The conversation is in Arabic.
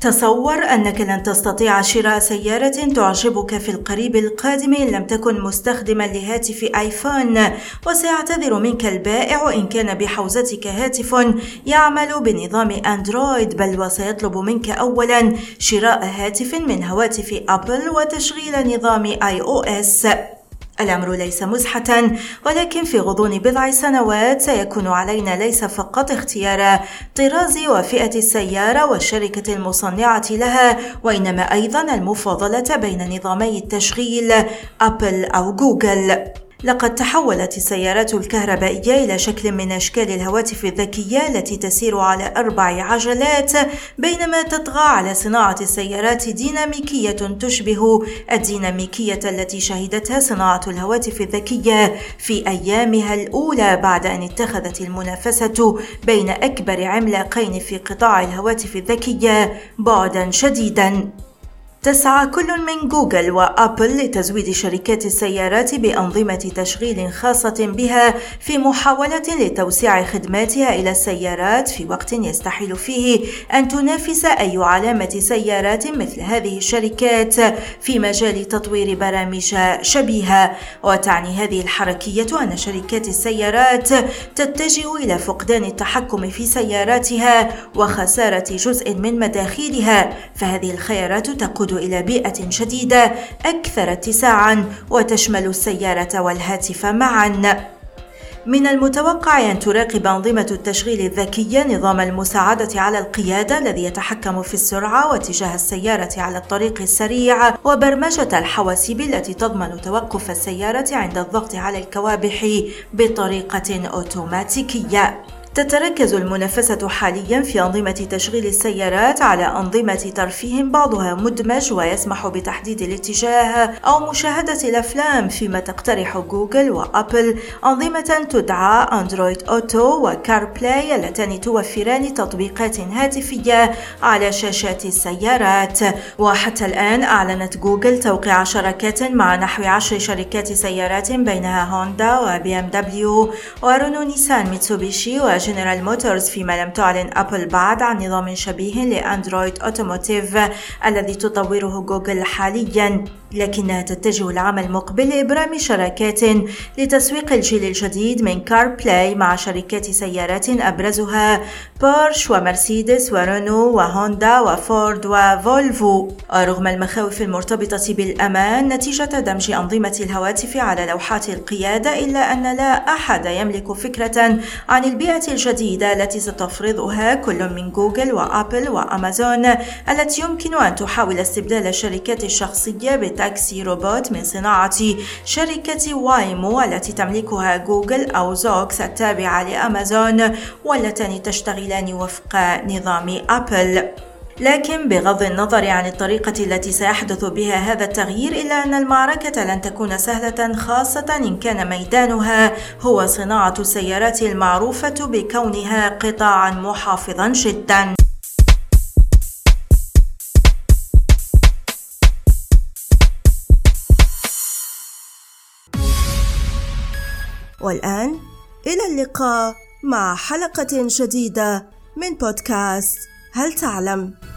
تصور أنك لن تستطيع شراء سيارة تعجبك في القريب القادم إن لم تكن مستخدما لهاتف آيفون وسيعتذر منك البائع إن كان بحوزتك هاتف يعمل بنظام أندرويد بل وسيطلب منك أولا شراء هاتف من هواتف أبل وتشغيل نظام آي أو إس. الأمر ليس مزحة ولكن في غضون بضع سنوات سيكون علينا ليس فقط اختيار طراز وفئة السيارة والشركة المصنعة لها وإنما أيضا المفاضلة بين نظامي التشغيل أبل أو جوجل. لقد تحولت السيارات الكهربائية إلى شكل من أشكال الهواتف الذكية التي تسير على أربع عجلات بينما تطغى على صناعة السيارات ديناميكية تشبه الديناميكية التي شهدتها صناعة الهواتف الذكية في أيامها الأولى بعد أن اتخذت المنافسة بين أكبر عملاقين في قطاع الهواتف الذكية بعدا شديدا. تسعى كل من جوجل وابل لتزويد شركات السيارات بأنظمة تشغيل خاصة بها في محاولة لتوسيع خدماتها إلى السيارات في وقت يستحيل فيه أن تنافس أي علامة سيارات مثل هذه الشركات في مجال تطوير برامج شبيهة. وتعني هذه الحركية أن شركات السيارات تتجه إلى فقدان التحكم في سياراتها وخسارة جزء من مداخيلها فهذه الخيارات تقود تقود إلى بيئة شديدة أكثر اتساعًا وتشمل السيارة والهاتف معًا. من المتوقع أن تراقب أنظمة التشغيل الذكية نظام المساعدة على القيادة الذي يتحكم في السرعة واتجاه السيارة على الطريق السريع وبرمجة الحواسيب التي تضمن توقف السيارة عند الضغط على الكوابح بطريقة أوتوماتيكية. تتركز المنافسة حاليا في أنظمة تشغيل السيارات على أنظمة ترفيه بعضها مدمج ويسمح بتحديد الاتجاه أو مشاهدة الأفلام فيما تقترح جوجل وأبل. أنظمة تدعى Android Auto و CarPlay اللتان توفران تطبيقات هاتفية على شاشات السيارات. وحتى الآن أعلنت جوجل توقيع شراكات مع نحو عشر شركات سيارات بينها هوندا و BMW ورونو نيسان ميتسوبيشي جنرال موتورز فيما لم تعلن أبل بعد عن نظام شبيه لأندرويد أوتوموتيف الذي تطوره جوجل حاليا لكنها تتجه العام المقبل لإبرام شراكات لتسويق الجيل الجديد من كار بلاي مع شركات سيارات أبرزها بورش ومرسيدس ورونو وهوندا وفورد وفولفو. رغم المخاوف المرتبطة بالأمان نتيجة دمج أنظمة الهواتف على لوحات القيادة إلا أن لا أحد يملك فكرة عن البيئة الجديدة التي ستفرضها كل من جوجل وأبل وأمازون التي يمكن أن تحاول استبدال السيارات الشخصية بتاكسي روبوت من صناعة شركة وايمو التي تملكها جوجل أو زوكس التابعة لأمازون واللتان تشتغلان وفق نظام أبل. لكن بغض النظر عن الطريقة التي سيحدث بها هذا التغيير إلا أن المعركة لن تكون سهلة خاصة إن كان ميدانها هو صناعة السيارات المعروفة بكونها قطاعا محافظا جدا والآن إلى اللقاء مع حلقة جديدة من بودكاست هل تعلم؟